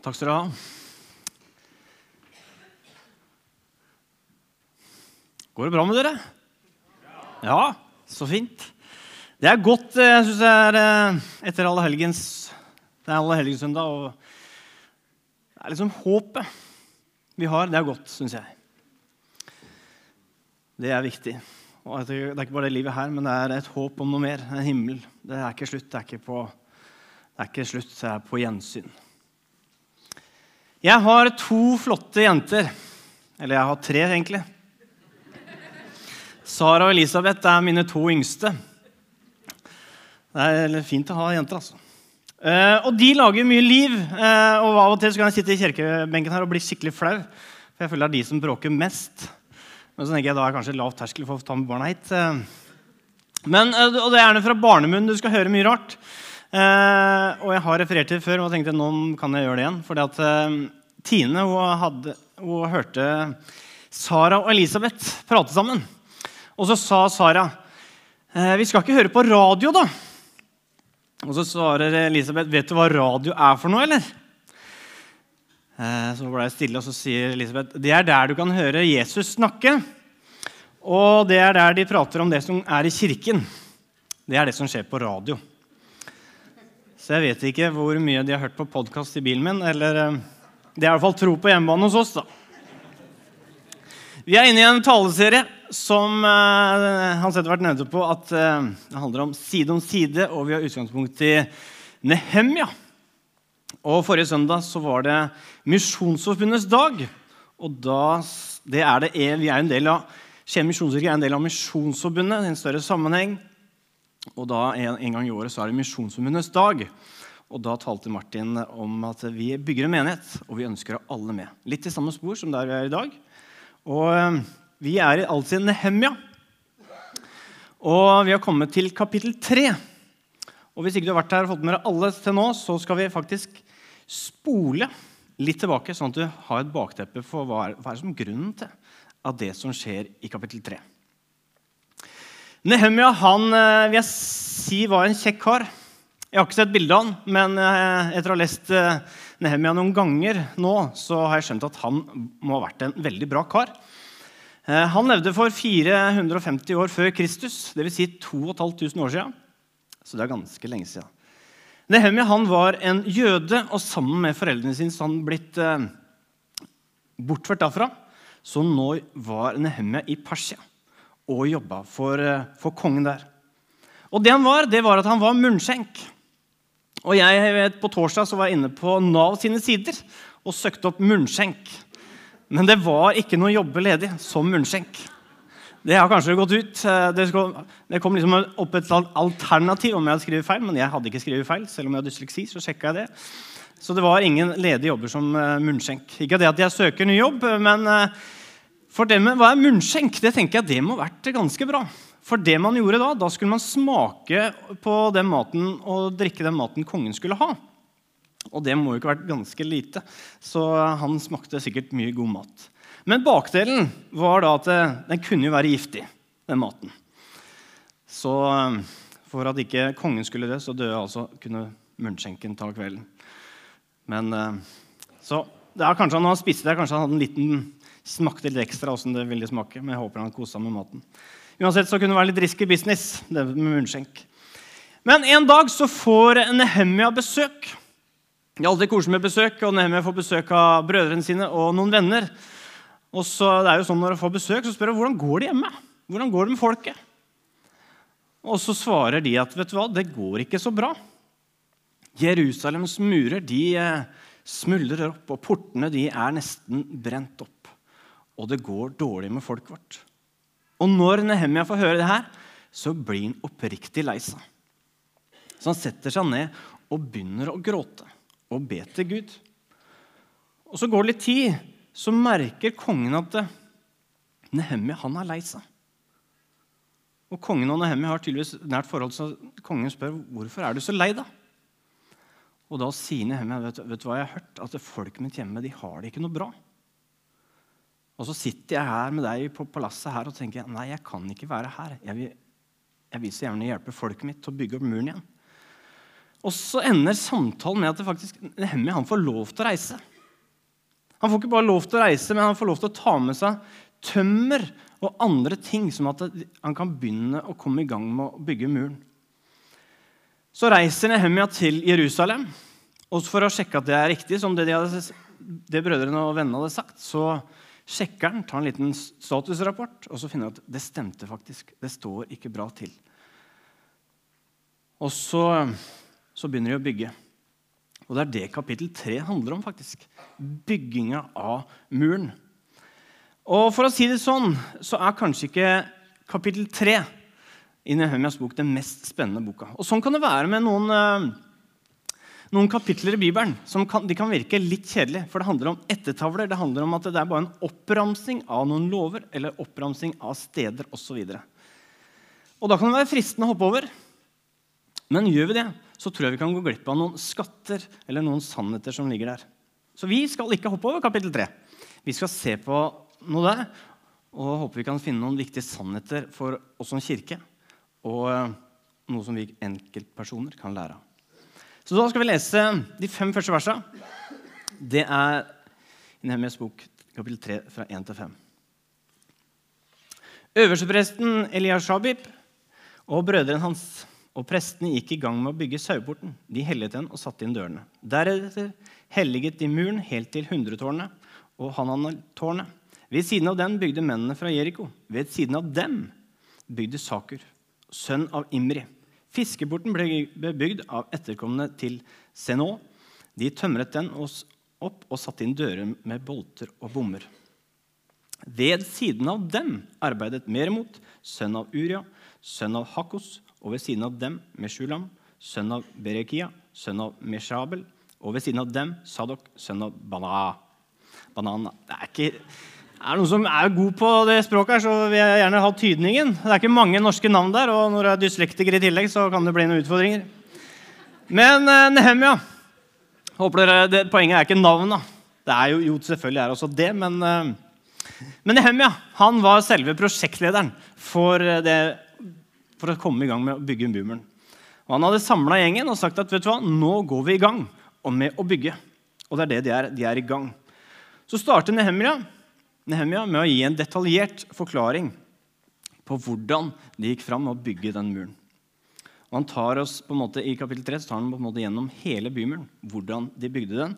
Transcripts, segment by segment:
Takk skal du ha. Går det bra med dere? Ja, så fint. Det er godt, eh, jeg syns det er eh, etter alle helgens Det er alle helgenssøndag, og det er liksom håpet vi har. Det er godt, syns jeg. Det er viktig. Og Det er ikke bare det livet her, men det er et håp om noe mer. En himmel. Det er ikke slutt. Det er ikke, på, det er ikke slutt, det er på gjensyn. Jeg har to flotte jenter. Eller jeg har tre, egentlig. Sara og Elisabeth er mine to yngste. Det er fint å ha jenter, altså. Eh, og de lager mye liv. Eh, og Av og til så kan jeg sitte i kirkebenken her og bli skikkelig flau. For jeg føler det er de som bråker mest. Men så tenker jeg da er det kanskje lav terskel for å ta med barna hit. Eh, men, eh, og Det er gjerne fra barnemunn du skal høre mye rart. Eh, og jeg har referert til det før og tenkte nå kan jeg gjøre det igjen. fordi at Tine hun, hadde, hun hørte Sara og Elisabeth prate sammen. Og så sa Sara vi skal ikke høre på radio, da. Og så svarer Elisabeth, 'Vet du hva radio er for noe, eller?' Eh, så ble jeg stille, og så sier Elisabeth, 'Det er der du kan høre Jesus snakke.' 'Og det er der de prater om det som er i kirken.' Det er det som skjer på radio. Så jeg vet ikke hvor mye de har hørt på podkast i bilen min. eller eh, Det er i hvert fall tro på hjemmebane hos oss, da. Vi er inne i en taleserie som uh, Hans Edvard nevnte på at det handler om side om side, og vi har utgangspunkt i Nehemja. Og Forrige søndag så var det Misjonsforbundets dag. og da, det er det, vi er en del av, Skien misjonskirke er en del av Misjonsforbundet i en større sammenheng. Og da en, en gang i året så er det Misjonsforbundets dag. Og Da talte Martin om at vi bygger en menighet, og vi ønsker å ha alle med. Litt i samme spor som der vi er i dag. Og eh, Vi er altså i Nehemja. Og vi har kommet til kapittel 3. Og Hvis ikke du har vært her og fått med deg alle til nå, så skal vi faktisk spole litt tilbake, sånn at du har et bakteppe for hva er, hva er som grunnen til av det som skjer i kapittel 3. Nehemia han, eh, vil jeg si var en kjekk kar. Jeg har ikke sett bilde av han, men eh, etter å ha lest Nehemia noen ganger nå, så har jeg skjønt at han må ha vært en veldig bra kar. Eh, han levde for 450 år før Kristus, dvs. Si 2500 år siden. Så det er ganske lenge siden. Nehemia han var en jøde, og sammen med foreldrene sine så han blitt eh, bortført derfra. Så nå var Nehemia i Persia og jobba for, eh, for, kongen der. Og det han var, det var at han var munnskjenk. Og jeg vet, På torsdag så var jeg inne på Nav sine sider og søkte opp munnskjenk. Men det var ikke noe jobbe ledig som munnskjenk. Det har kanskje gått ut. Det kom liksom opp et alternativ om jeg hadde skrevet feil, men jeg hadde ikke skrevet feil. selv om jeg hadde dysleksi, så jeg det. Så det var ingen ledige jobber som eh, munnskjenk. Ikke det at jeg søker ny jobb, men for for med hva er munnskjenk? Det tenker jeg det må ha vært ganske bra. For det man gjorde da, da skulle man smake på den maten og drikke den maten kongen skulle ha. Og det må jo ikke ha vært ganske lite, så han smakte sikkert mye god mat. Men bakdelen var da at den kunne jo være giftig, den maten. Så for at ikke kongen skulle dø, så døde altså kunne munnskjenken ta kvelden. Men så det er kanskje Når han spiste det, kanskje han hadde en liten, smakte litt ekstra hvordan det ville smake. Men jeg håper han seg med maten. Uansett så kunne det være litt risky business. det med munnskjenk. Men en dag så får Nehemia besøk. Det er alltid koselig med besøk, og Nehemia får besøk av brødrene sine og noen venner. Og så det er jo sånn Når du får besøk, så spør du hvordan går det hjemme. Hvordan går det med folket? Og så svarer de at vet du hva, det går ikke så bra. Jerusalems murer de eh, smuldrer opp, og portene de er nesten brent opp. Og det går dårlig med folket vårt. Og når Nehemia får høre det her, så blir han oppriktig lei seg. Så han setter seg ned og begynner å gråte og be til Gud. Og Så går det litt tid, så merker kongen at Nehemia han er lei seg. Og Kongen og Nehemia har tydeligvis nært forhold, så kongen spør hvorfor er du så lei. da? Og Da sier Nehemia vet, vet du hva jeg har hørt? at folket mitt hjemme de har det ikke noe bra. Og så sitter jeg her med deg på palasset her og tenker nei, jeg kan ikke være her. Jeg vil, jeg vil så gjerne hjelpe folket mitt til å bygge opp muren igjen. Og så ender samtalen med at det faktisk, Nehemia får lov til å reise. Han får ikke bare lov til å reise, men han får lov til å ta med seg tømmer og andre ting, som at han kan begynne å komme i gang med å bygge muren. Så reiser Nehemia til Jerusalem. Og for å sjekke at det er riktig, som det, de hadde, det brødrene og vennene hadde sagt, så sjekker han, tar en liten statusrapport, og så finner han at det stemte faktisk. Det står ikke bra til. Og så, så begynner de å bygge. Og det er det kapittel 3 handler om. faktisk. Bygginga av muren. Og for å si det sånn, så er kanskje ikke kapittel 3 i Nehemias bok den mest spennende boka. Og sånn kan det være med noen, eh, noen kapitler i Bibelen. som kan, de kan virke litt kjedelige, for det handler om ettertavler. Det handler om at det er bare en oppramsing av noen lover eller oppramsing av steder osv. Og da kan det være fristende å hoppe over. Men gjør vi det, så tror jeg vi kan gå glipp av noen skatter eller noen sannheter som ligger der. Så vi skal ikke hoppe over kapittel 3. Vi skal se på noe der og håper vi kan finne noen viktige sannheter for oss som kirke. Og eh, noe som vi enkeltpersoner kan lære av. Så da skal vi lese de fem første versene. Det er i Nehemjas bok, kapittel 3, fra 1 til 5. Øverstepresten Eliashabib og brødrene hans og prestene gikk i gang med å bygge saueporten. De hellet den og satte inn dørene. Deretter helliget de muren helt til hundretårnet og Hananel-tårnet. Ved siden av den bygde mennene fra Jeriko. Ved siden av dem bygde Sakur, sønn av Imri. Fiskeporten ble bygd av etterkommende til Senå. De tømret den opp og satte inn dører med bolter og bommer. Ved siden av dem arbeidet Meremot, sønn av Uria, sønn av Hakos, og ved siden av dem Meshulam, sønn av Berekia, sønn av Meshabel, og ved siden av dem Sadok, sønn av Bana. Banan Det er ikke er det noen som er god på det språket, her, så vil jeg gjerne ha tydningen. Det er ikke mange norske navn der, og når du er dyslektiker i tillegg, så kan det bli noen utfordringer. Men eh, Nehemia håper dere, Poenget er ikke navnet. Det er jo, jo selvfølgelig er også det, men, eh, men Nehemia han var selve prosjektlederen for eh, det for å komme i gang med å bygge boomeren. Og Han hadde samla gjengen og sagt at vet du hva, nå går vi i gang med å bygge. Og det er det de er. De er i gang. Så starter Nehemia, Nehemia med å gi en detaljert forklaring på hvordan de gikk fram med å bygge den muren. Og han tar oss på en måte, I kapittel 3 tar han på en måte gjennom hele bymuren. Hvordan de bygde den,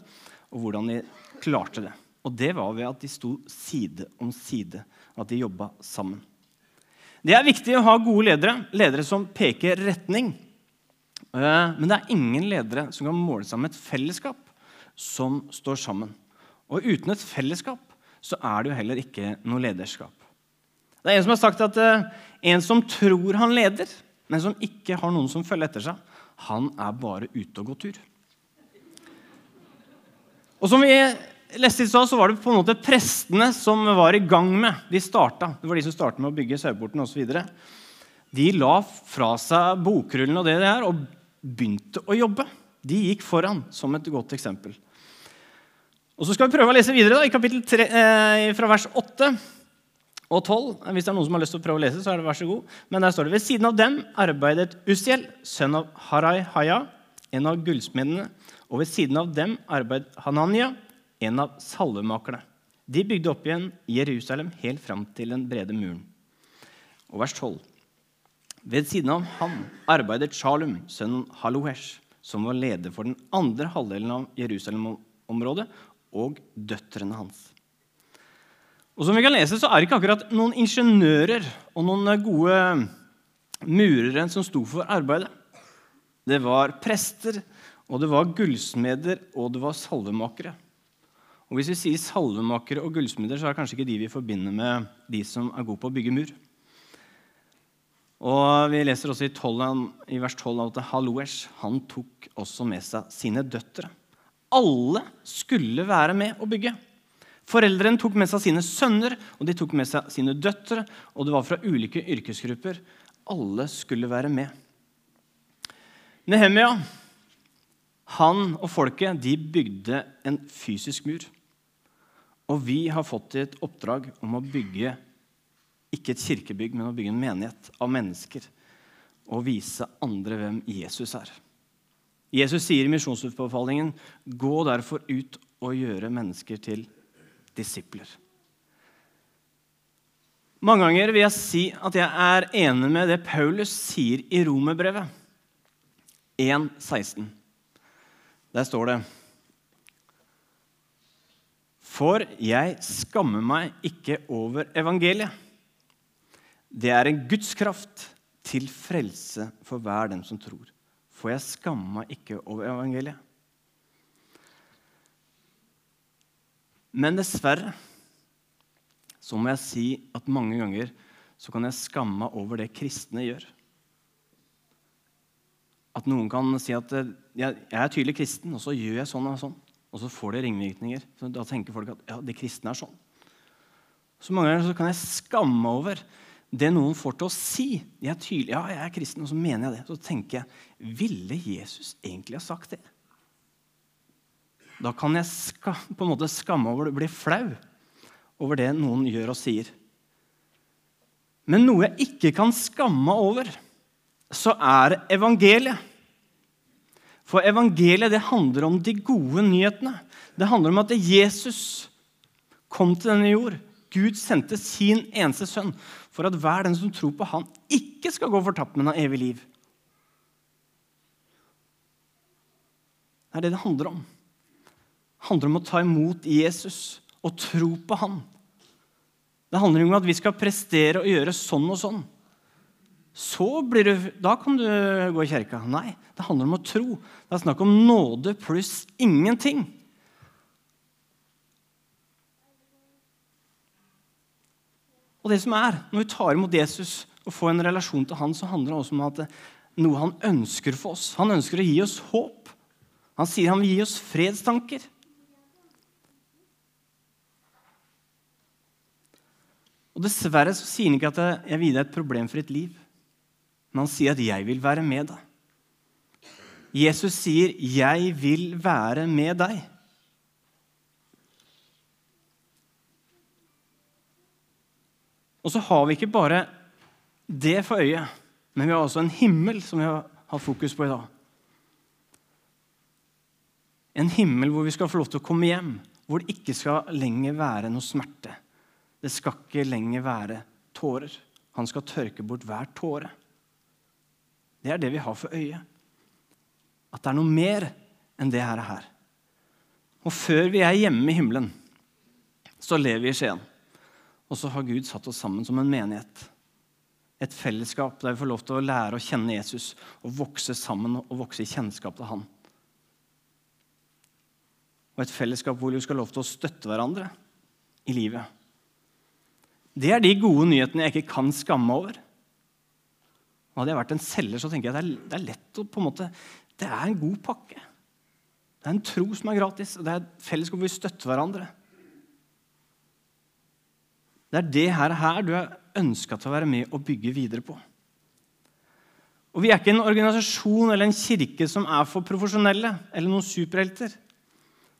og hvordan de klarte det. Og det var ved at de sto side om side. At de jobba sammen. Det er viktig å ha gode ledere, ledere som peker retning. Eh, men det er ingen ledere som kan måle seg med et fellesskap som står sammen. Og uten et fellesskap så er det jo heller ikke noe lederskap. Det er En som har sagt at eh, en som tror han leder, men som ikke har noen som følger etter seg, han er bare ute og går tur. Og som vi leste i stad, så var det på en måte prestene som var i gang med. De starta. Det var de som starta med å bygge saueporten osv. De la fra seg bokrullen og det det er, og begynte å jobbe. De gikk foran som et godt eksempel. Og Så skal vi prøve å lese videre da, i kapittel 3, eh, fra vers 8 og 12. Hvis det er noen som har lyst til å prøve å lese, så er det vær så god. Men der står det ved siden av dem arbeidet Usiel, sønn av Harai Haya, en av gullsmedene. Og ved siden av dem arbeidet Hananya, en av salvemakerne. De bygde opp igjen Jerusalem helt fram til den brede muren. Og vers 12. Ved siden av ham arbeidet Shalum, sønnen Halohesh, som var leder for den andre halvdelen av Jerusalem-området, og døtrene hans. Og som vi kan lese, så er det ikke akkurat noen ingeniører og noen gode murere som sto for arbeidet. Det var prester, og det var gullsmeder, og det var salvemakere. Og Hvis vi sier salvemakere og gullsmeder, så er det kanskje ikke de vi forbinder med de som er gode på å bygge mur. Og Vi leser også i, 12, i vers 12 at Haloesh han tok også med seg sine døtre. Alle skulle være med å bygge. Foreldrene tok med seg sine sønner og de tok med seg sine døtre. Og det var fra ulike yrkesgrupper. Alle skulle være med. Nehemia han og folket de bygde en fysisk mur. Og vi har fått et oppdrag om å bygge ikke et kirkebygg, men å bygge en menighet av mennesker og vise andre hvem Jesus er. Jesus sier i misjonsbefalingen, 'Gå derfor ut og gjøre mennesker til disipler'. Mange ganger vil jeg si at jeg er enig med det Paulus sier i Romerbrevet 1,16. Der står det For jeg skammer meg ikke over evangeliet. Det er en Guds kraft til frelse for hver den som tror. For jeg skammer meg ikke over evangeliet. Men dessverre så må jeg si at mange ganger så kan jeg skamme meg over det kristne gjør. At noen kan si at eh, jeg, er tydelig kristen, og så gjør jeg sånn og sånn. Og så får det ringvirkninger. Så da tenker folk at ja, det kristne er sånn. Så mange ganger så kan jeg skamme meg over det noen får til å si. Jeg er tydelig, ja, jeg er kristen, og så mener jeg det. Så tenker jeg ville Jesus egentlig ha sagt det? Da kan jeg ska, på en måte skamme over det, bli flau over det noen gjør og sier. Men noe jeg ikke kan skamme over, så er evangeliet. For evangeliet det handler om de gode nyhetene. Det handler om at Jesus kom til denne jord. Gud sendte sin eneste sønn for at hver den som tror på han, ikke skal gå fortapt, men ha evig liv. Det er det det handler om. Det handler om å ta imot Jesus og tro på han. Det handler om at vi skal prestere og gjøre sånn og sånn. Så blir du, Da kan du gå i kirka. Nei, det handler om å tro. Det er snakk om nåde pluss ingenting. Og det som er, Når vi tar imot Jesus og får en relasjon til han, så handler det også om at noe han ønsker for oss. Han ønsker å gi oss håp. Han sier han vil gi oss fredstanker. Og Dessverre så sier han ikke at 'jeg vil gi deg et problemfritt liv', men han sier at 'jeg vil være med deg'. Jesus sier 'jeg vil være med deg'. Og så har vi ikke bare det for øyet, men vi har også en himmel som vi har fokus på i dag. En himmel hvor vi skal få lov til å komme hjem, hvor det ikke skal lenger være noe smerte. Det skal ikke lenger være tårer. Han skal tørke bort hver tåre. Det er det vi har for øye. At det er noe mer enn det her. her. Og før vi er hjemme i himmelen, så lever vi i Skien. Og så har Gud satt oss sammen som en menighet. Et fellesskap der vi får lov til å lære å kjenne Jesus og vokse sammen og vokse i kjennskap til Han. Og et fellesskap hvor vi skal lov til å støtte hverandre i livet. Det er de gode nyhetene jeg ikke kan skamme over. Hadde jeg vært en selger, så tenker jeg at det er, lett å på en måte, Det er en god pakke. Det er en tro som er gratis, og det er et fellesskap hvor vi støtter hverandre. Det er det her, her du er ønska til å være med og bygge videre på. Og Vi er ikke en organisasjon eller en kirke som er for profesjonelle eller noen superhelter.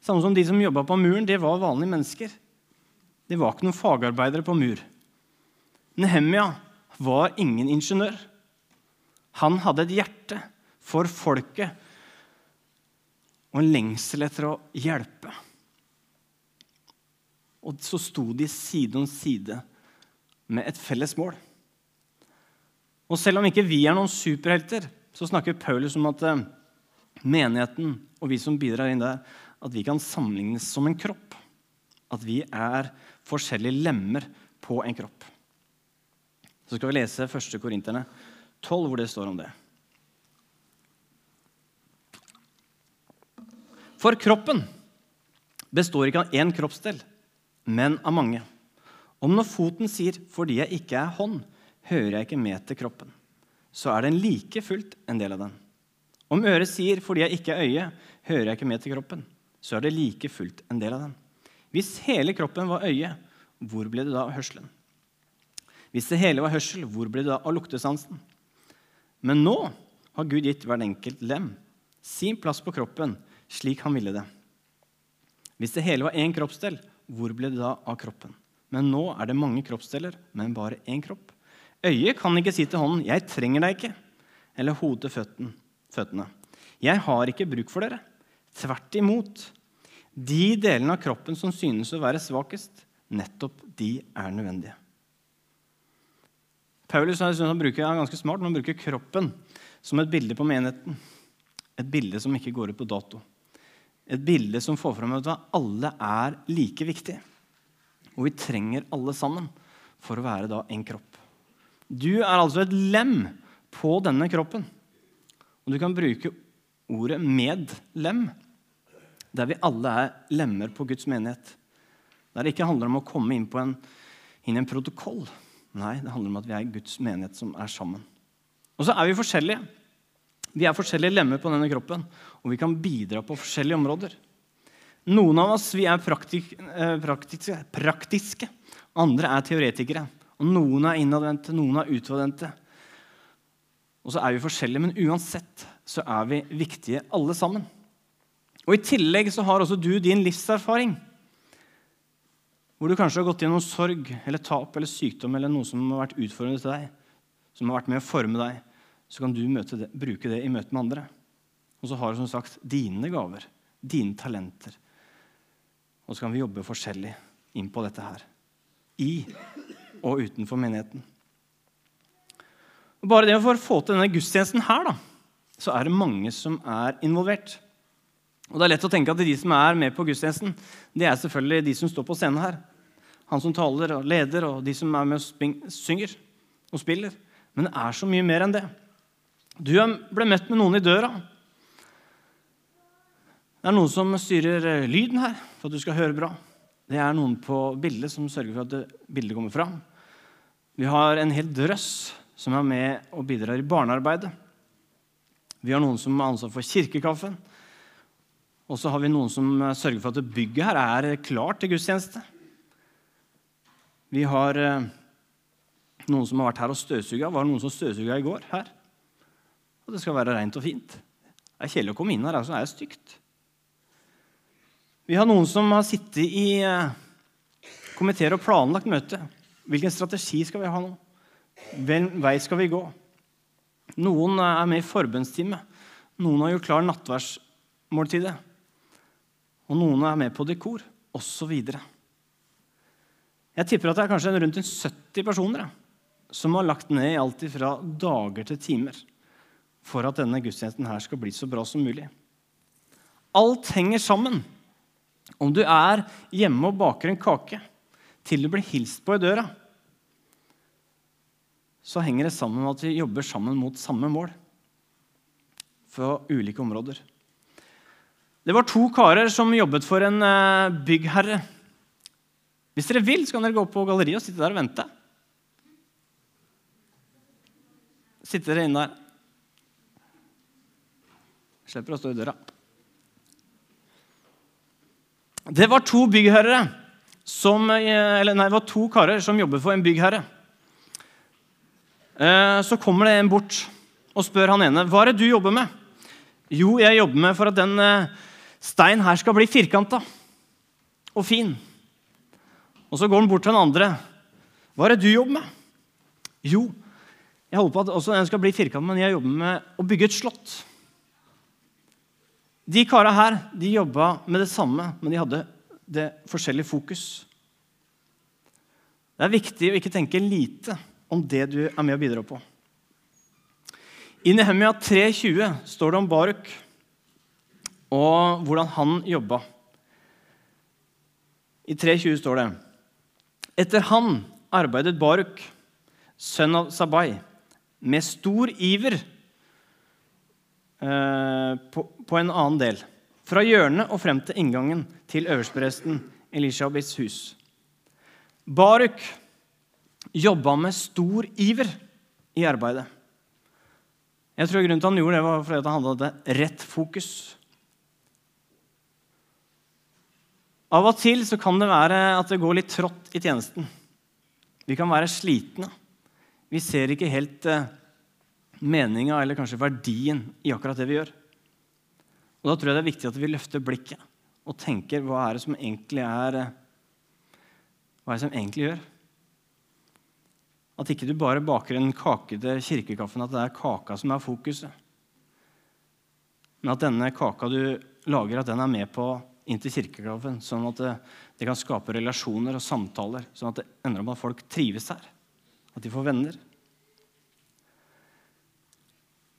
Samme som de som jobba på muren, det var vanlige mennesker. Det var ikke noen fagarbeidere på mur. Nehemia var ingen ingeniør. Han hadde et hjerte for folket og en lengsel etter å hjelpe. Og så sto de side om side med et felles mål. Og selv om ikke vi er noen superhelter, så snakker Paulus om at eh, menigheten og vi som bidrar inn der, at vi kan sammenlignes som en kropp. At vi er forskjellige lemmer på en kropp. Så skal vi lese 1. Korinterne 12, hvor det står om det. For kroppen består ikke av én kroppsdel, men av mange. Om når foten sier 'fordi jeg ikke er hånd, hører jeg ikke med til kroppen', så er den like fullt en del av den. Om øret sier 'fordi jeg ikke er øye, hører jeg ikke med til kroppen', så er det like fullt en del av den. Hvis hele kroppen var øye, hvor ble det da av hørselen? Hvis det hele var hørsel, hvor ble det da av luktesansen? Men nå har Gud gitt hver enkelt lem sin plass på kroppen slik han ville det. Hvis det hele var én kroppsdel, hvor ble det da av kroppen? Men nå er det mange kroppsdeler, men bare én kropp. Øyet kan ikke si til hånden 'Jeg trenger deg ikke', eller hodet til føttene. Jeg har ikke bruk for dere. Tvert imot. De delene av kroppen som synes å være svakest, nettopp de er nødvendige. Paulus han bruker, er ganske smart, men han bruker kroppen som et bilde på menigheten. Et bilde som ikke går ut på dato. Et bilde som får fram at alle er like viktige. Og vi trenger alle sammen for å være da en kropp. Du er altså et lem på denne kroppen. Og du kan bruke ordet 'medlem', der vi alle er lemmer på Guds menighet. Der det ikke handler om å komme inn, en, inn i en protokoll. Nei, det handler om at vi er Guds menighet som er sammen. Og så er vi forskjellige. Vi er forskjellige lemmer på denne kroppen, og vi kan bidra på forskjellige områder. Noen av oss vi er praktik, eh, praktiske, praktiske, andre er teoretikere. Og Noen er innadvendte, noen er utadvendte. Og så er vi forskjellige, men uansett så er vi viktige alle sammen. Og I tillegg så har også du din livserfaring. Hvor du kanskje har gått gjennom sorg eller tap eller sykdom eller noe som har vært utfordrende til deg, som har vært med å forme deg, så kan du det, bruke det i møte med andre. Og så har du som sagt dine gaver, dine talenter. Og så kan vi jobbe forskjellig inn på dette her. I og utenfor menigheten. Og bare det For å få til denne gudstjenesten her, da, så er det mange som er involvert. Og Det er lett å tenke at de som er med på gudstjenesten, det er selvfølgelig de som står på scenen her. Han som taler og leder, og de som er med og synger og spiller. Men det er så mye mer enn det. Du ble møtt med noen i døra. Det er noen som styrer lyden her for at du skal høre bra. Det er noen på bildet som sørger for at bildet kommer fram. Vi har en hel drøss som er med og bidrar i barnearbeidet. Vi har noen som har ansvar for kirkekaffen. Og så har vi noen som sørger for at bygget her er klart til gudstjeneste. Vi har eh, noen som har vært her og støvsuga. Var det noen som støvsuga i går her? Og det skal være rent og fint. Det er kjedelig å komme inn her, altså er det stygt. Vi har noen som har sittet i eh, komiteer og planlagt møte. Hvilken strategi skal vi ha nå? Hvilken vei skal vi gå? Noen er med i forbønnstime. Noen har gjort klar nattverdsmåltidet. Og noen er med på dekor, osv. Jeg tipper at det er kanskje rundt 70 personer som har lagt ned i alt fra dager til timer for at denne gudstjenesten her skal bli så bra som mulig. Alt henger sammen. Om du er hjemme og baker en kake, til du blir hilst på i døra, så henger det sammen med at vi jobber sammen mot samme mål fra ulike områder. Det var to karer som jobbet for en eh, byggherre. Hvis dere vil, så kan dere gå på galleriet og sitte der og vente. Sitte dere inne der. Slipper å stå i døra. Det var to byggherrer som, eh, eller nei, det var to karer som jobber for en byggherre. Eh, så kommer det en bort og spør han ene hva er det du jobber med. Jo, jeg jobber med for at den eh, steinen her skal bli firkanta og fin. Og så går han bort til den andre. Hva er det du jobber med? Jo, jeg på at også den skal bli firkant, men jeg jobber med å bygge et slott. De kara her de jobba med det samme, men de hadde det forskjellige fokus. Det er viktig å ikke tenke lite om det du er med å bidra på. I Nehemia 3,20 står det om Baruk og hvordan han jobba. I 3,20 står det Etter han arbeidet Baruk, sønn av Sabai, med stor iver Eh, på, en annen del. Fra hjørnet og frem til inngangen til øverstepresten Elishabeths hus. Baruk jobba med stor iver i arbeidet. Jeg tror grunnen til han gjorde det, var fordi han hadde rett fokus. Av og til så kan det være at det går litt trått i tjenesten. Vi kan være slitne. Vi ser ikke helt eh, meninga eller kanskje verdien i akkurat det vi gjør. Og Da tror jeg det er viktig at vi løfter blikket og tenker hva er det som egentlig er Hva er det som egentlig gjør? At ikke du bare baker en kake til kirkekaffen, at det er kaka som er fokuset. men at denne kaka du lager, at den er med på inn til kirkegraven, sånn at det, det, kan skape relasjoner og samtaler, sånn at det ender opp at folk trives her, at de får venner.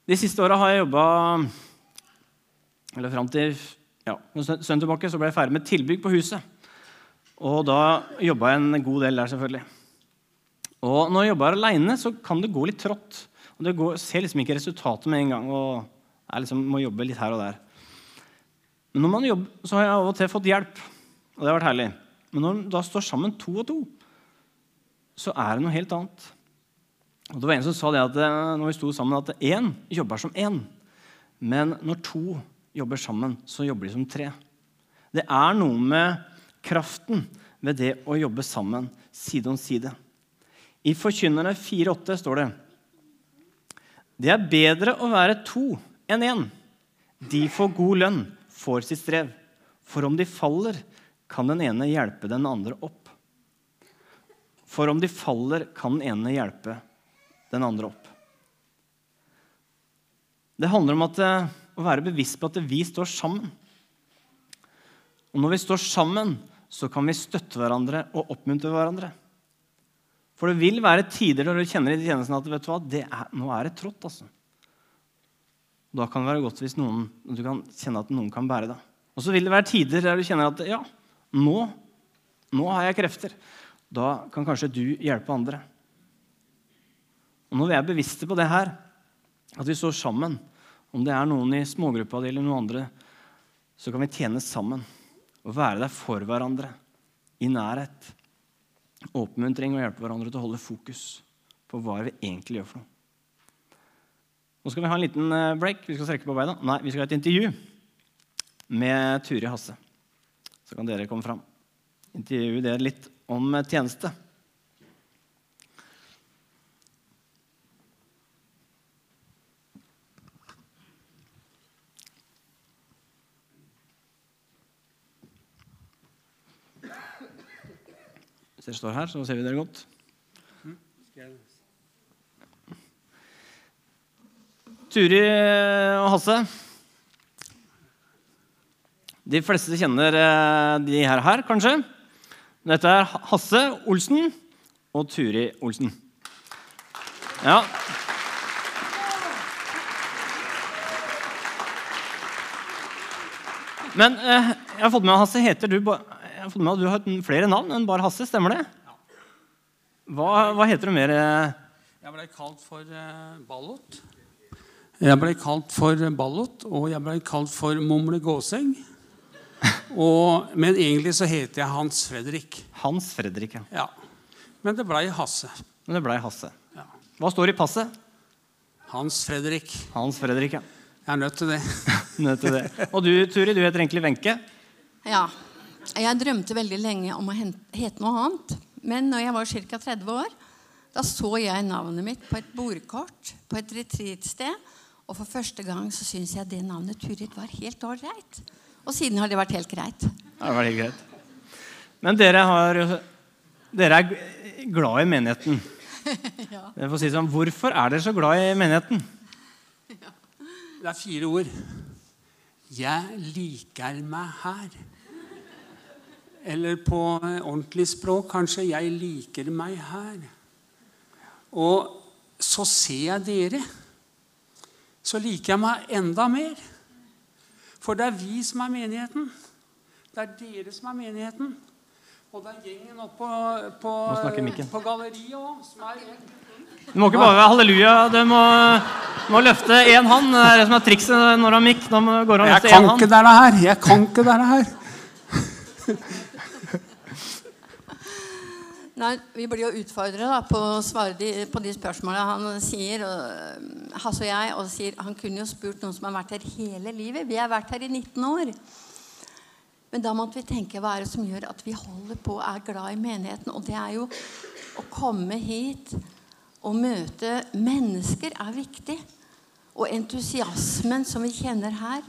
De siste åra har jeg jobba Eller fram til ja, en stund tilbake så ble jeg ferdig med tilbygg på huset. Og da jobba jeg en god del der, selvfølgelig. Og når jeg jobber aleine, så kan det gå litt trått. Og det går, ser liksom ikke resultatet med en gang. og jeg liksom må jobbe litt her og der. Men når man jobber, så har jeg av og til fått hjelp, og det har vært herlig. Men når man da står sammen to og to, så er det noe helt annet. Og Det var en som sa det at eh, når vi sto sammen, at én jobber som én. Men når to jobber sammen, så jobber de som tre. Det er noe med kraften ved det å jobbe sammen, side om side. I Forkynnerne 4,8 står det det er bedre å være to enn én. De får god lønn, får sitt strev. For om de faller, kan den ene hjelpe den andre opp. For om de faller, kan den ene hjelpe den andre opp. Det handler om at, eh, å være bevisst på at vi står sammen. Og når vi står sammen, så kan vi støtte hverandre og oppmuntre hverandre. For det vil være tider når du kjenner i tjenesten at vet du hva, er, nå er det trått. altså. Da kan det være godt hvis noen, du kan kjenne at noen kan bære deg. Og så vil det være tider der du kjenner at ja, nå, nå har jeg krefter. Da kan kanskje du hjelpe andre. Og Når vi er bevisste på det her, at vi står sammen, om det er noen i smågruppa di eller noen andre, så kan vi tjene sammen og være der for hverandre i nærhet. Oppmuntring og hjelpe hverandre til å holde fokus på hva vi egentlig gjør for noe. Nå skal vi ha en liten eh, break. Vi skal strekke på beina. Nei, vi skal ha et intervju med Turi Hasse. Så kan dere komme fram. Intervjue dere litt om eh, tjeneste. Hvis dere står her, så ser vi dere godt. Turi og Hasse. De fleste kjenner eh, de her, her kanskje. Dette er Hasse Olsen og Turi Olsen. Ja. Men eh, jeg har fått med Hasse, heter du, jeg har fått med at du har flere navn enn bare Hasse. Stemmer det? Hva, hva heter du mer? Eh? Jeg ble kalt for eh, Ballot. Jeg ble kalt for Ballot, og jeg ble kalt for Mumle Gåseng. Og, men egentlig så heter jeg Hans Fredrik. Hans Fredrik, ja. ja. Men det blei Hasse. Men det blei Hasse. Ja. Hva står i passet? Hans Fredrik. Hans Fredrik, ja. Jeg er nødt til det. nødt til det. Og du, Turi, du heter egentlig Wenche? Ja. Jeg drømte veldig lenge om å hete noe annet. Men når jeg var ca. 30 år, da så jeg navnet mitt på et bordkort på et retreatsted og for første gang så syns jeg det navnet Turid var helt ålreit. Og siden har det vært helt greit. Ja, det var helt greit. Men dere, har, dere er glad i menigheten. ja. Si sånn, hvorfor er dere så glad i menigheten? Ja. Det er fire ord. Jeg liker meg her. Eller på ordentlig språk kanskje 'jeg liker meg her'. Og så ser jeg dere så liker jeg meg enda mer. For det er vi som er menigheten. Det er dere som er menigheten. Og det er gjengen oppe på, på, på galleriet òg som er Du må ikke bare være halleluja. Du må, må løfte én hånd. Det er det som er trikset når du har mikk. Jeg kan ikke det her. Jeg kan ikke det her. Nei, Vi blir jo utfordra på å svare de, på de spørsmålene han sier. Og, Hasse og jeg og sier, Han kunne jo spurt noen som har vært her hele livet. Vi har vært her i 19 år. Men da måtte vi tenke hva er det som gjør at vi holder på og er glad i menigheten. Og det er jo å komme hit og møte mennesker er viktig. Og entusiasmen som vi kjenner her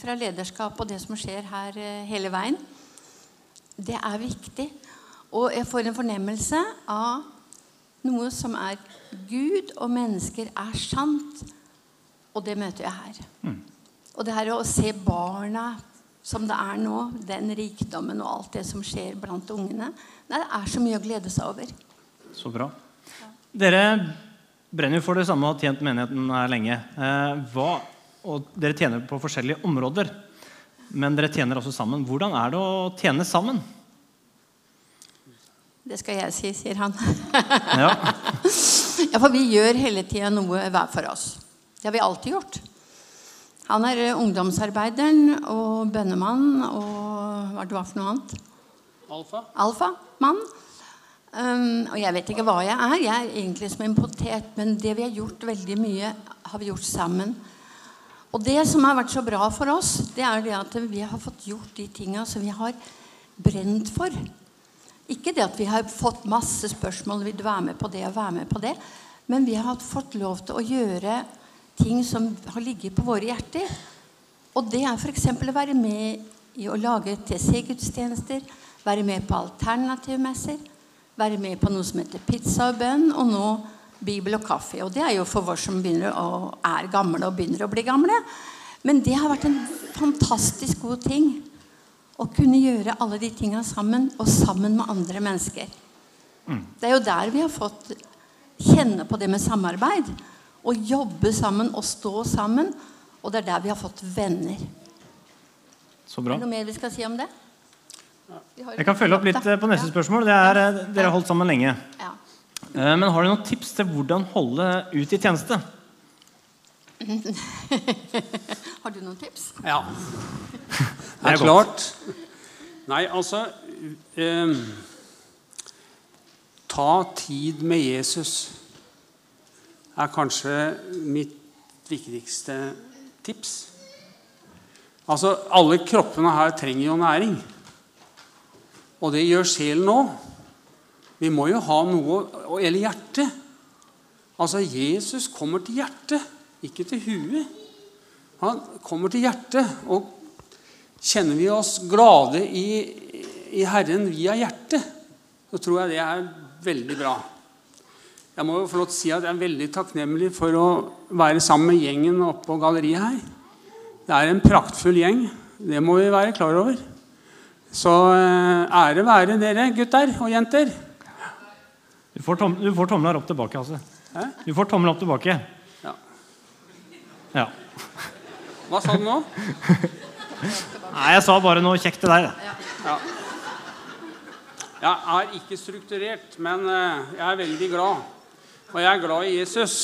fra lederskap og det som skjer her eh, hele veien, det er viktig. Og jeg får en fornemmelse av noe som er Gud og mennesker er sant. Og det møter jeg her. Mm. Og det her å se barna som det er nå, den rikdommen og alt det som skjer blant ungene Nei, Det er så mye å glede seg over. Så bra. Dere brenner for det samme og har tjent menigheten her lenge. Eh, hva, og dere tjener på forskjellige områder, men dere tjener også sammen. Hvordan er det å tjene sammen? Det skal jeg si, sier han. Ja, Ja, for vi gjør hele tida noe hver for oss. Det har vi alltid gjort. Han er eh, ungdomsarbeideren og bønnemann og hva det var for noe annet. Alfa? Alfamann. Um, og jeg vet ikke hva jeg er. Jeg er egentlig som en potet. Men det vi har gjort veldig mye, har vi gjort sammen. Og det som har vært så bra for oss, det er det at vi har fått gjort de tinga som vi har brent for. Ikke det at vi har fått masse spørsmål vil du være med på det og være med på det. Men vi har fått lov til å gjøre ting som har ligget på våre hjerter. Og det er f.eks. å være med i å lage TC-gudstjenester, være med på alternativmesser, være med på noe som heter pizza og bønn, og nå Bibel og kaffe. Og det er jo for oss som begynner å, er gamle og begynner å bli gamle. Men det har vært en fantastisk god ting å kunne gjøre alle de tinga sammen, og sammen med andre mennesker. Det er jo der vi har fått kjenne på det med samarbeid. Å jobbe sammen og stå sammen. Og det er der vi har fått venner. så bra. Er det noe mer vi skal si om det? Jeg kan følge opp litt eh, på neste Ja. spørsmål. Det er, eh, dere har holdt sammen lenge. Ja. Eh, Men har du noen tips til hvordan holde ut i tjeneste? Har du noen tips? Ja. Det er er klart. Nei, altså eh, Ta tid med Jesus er kanskje mitt viktigste tips. Altså, alle kroppene her trenger jo næring. Og det gjør sjelen òg. Vi må jo ha noe Eller hjertet. Altså, Jesus kommer til hjertet, ikke til huet. Han kommer til hjertet. Og kjenner vi oss glade i, i Herren via hjertet, så tror jeg det er veldig bra. Jeg må jo få lov til å si at jeg er veldig takknemlig for å være sammen med gjengen oppe på galleriet her. Det er en praktfull gjeng. Det må vi være klar over. Så eh, ære være dere gutter og jenter. Du får, tom, du får tomler opp tilbake. altså. Hæ? Du får tommel opp tilbake. Ja. Hva sa du nå? Nei, jeg sa bare noe kjekt til deg. Ja. Jeg er ikke strukturert, men eh, jeg er veldig glad. Og jeg er glad i Jesus.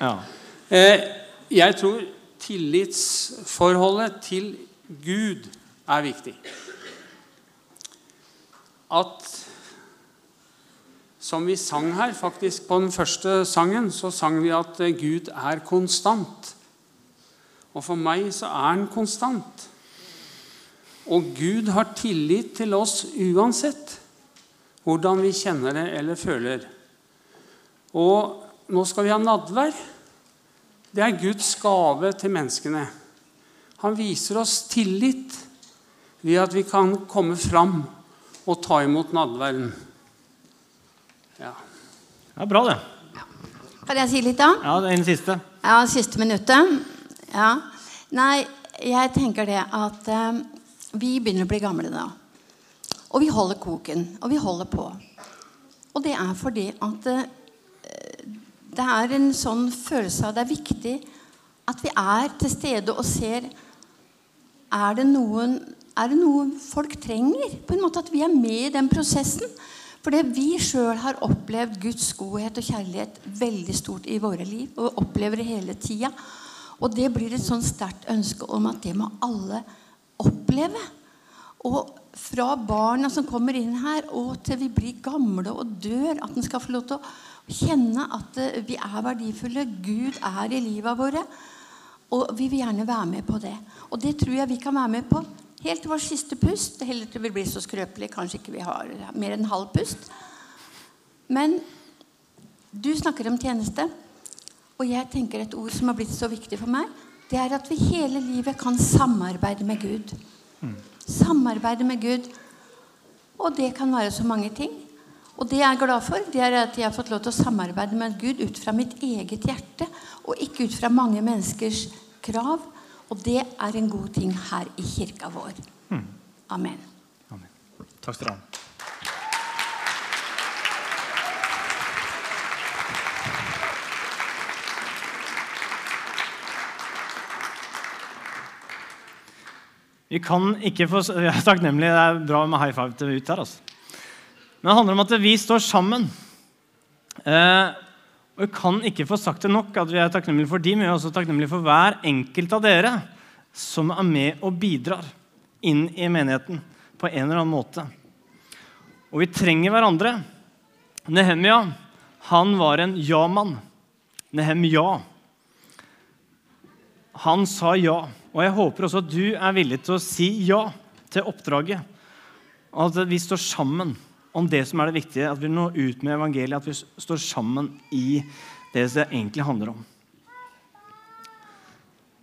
Ja. Eh, Jeg tror tillitsforholdet til Gud er viktig. At Som vi sang her, faktisk på den første sangen, så sang vi at eh, Gud er konstant. Og for meg så er han konstant. Og Gud har tillit til oss uansett hvordan vi kjenner det eller føler. Og nå skal vi ha nadvær. Det er Guds gave til menneskene. Han viser oss tillit ved at vi kan komme fram og ta imot nadværen. Ja. Det er bra, det. Kan jeg si litt, da? Ja, det er den siste. Ja, siste minuttet. Ja. Nei, jeg tenker det at eh, vi begynner å bli gamle da. Og vi holder koken, og vi holder på. Og det er fordi at eh, det er en sånn følelse av det er viktig at vi er til stede og ser Er det noen er det noe folk trenger? På en måte At vi er med i den prosessen. Fordi vi sjøl har opplevd Guds godhet og kjærlighet veldig stort i våre liv. Og opplever det hele tida. Og det blir et sånn sterkt ønske om at det må alle oppleve. Og fra barna som kommer inn her, og til vi blir gamle og dør, at en skal få lov til å kjenne at eh, vi er verdifulle. Gud er i livet våre. Og vi vil gjerne være med på det. Og det tror jeg vi kan være med på helt til vår siste pust. Heller til vi blir så skrøpelige. Kanskje ikke vi har mer enn halv pust. Men du snakker om tjeneste. Og jeg tenker et ord som har blitt så viktig for meg, det er at vi hele livet kan samarbeide med Gud. Samarbeide med Gud. Og det kan være så mange ting. Og det jeg er glad for, det er at jeg har fått lov til å samarbeide med Gud ut fra mitt eget hjerte, og ikke ut fra mange menneskers krav. Og det er en god ting her i kirka vår. Amen. Amen. Takk skal du ha. Vi kan ikke få Jeg er takknemlig. Det er bra med high five til ut her. altså. Men det handler om at vi står sammen. Eh, og Vi kan ikke få sagt det nok at vi er takknemlige for dem, men vi er også takknemlige for hver enkelt av dere som er med og bidrar inn i menigheten på en eller annen måte. Og vi trenger hverandre. Nehemia han var en ja-mann. Nehemia. Han sa ja. Og jeg håper også at du er villig til å si ja til oppdraget. At vi står sammen om det som er det viktige, at vi når ut med evangeliet, at vi står sammen i det det egentlig handler om.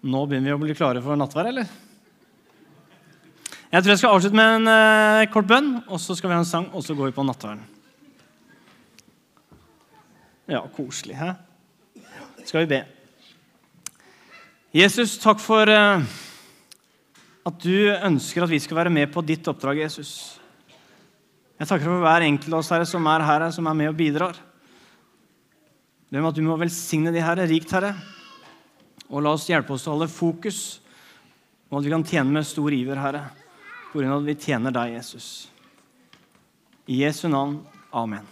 Nå begynner vi å bli klare for nattverd, eller? Jeg tror jeg skal avslutte med en uh, kort bønn, og så skal vi ha en sang, og så går vi på nattverden. Ja, koselig, hæ? Skal vi be. Jesus, takk for eh, at du ønsker at vi skal være med på ditt oppdrag, Jesus. Jeg takker for hver enkelt av oss herre, som er her, som er med og bidrar. Be om at du må velsigne de herre, rikt, Herre. Og la oss hjelpe oss til å holde fokus, og at vi kan tjene med stor iver, Herre, på at vi tjener deg, Jesus. I Jesu navn. Amen.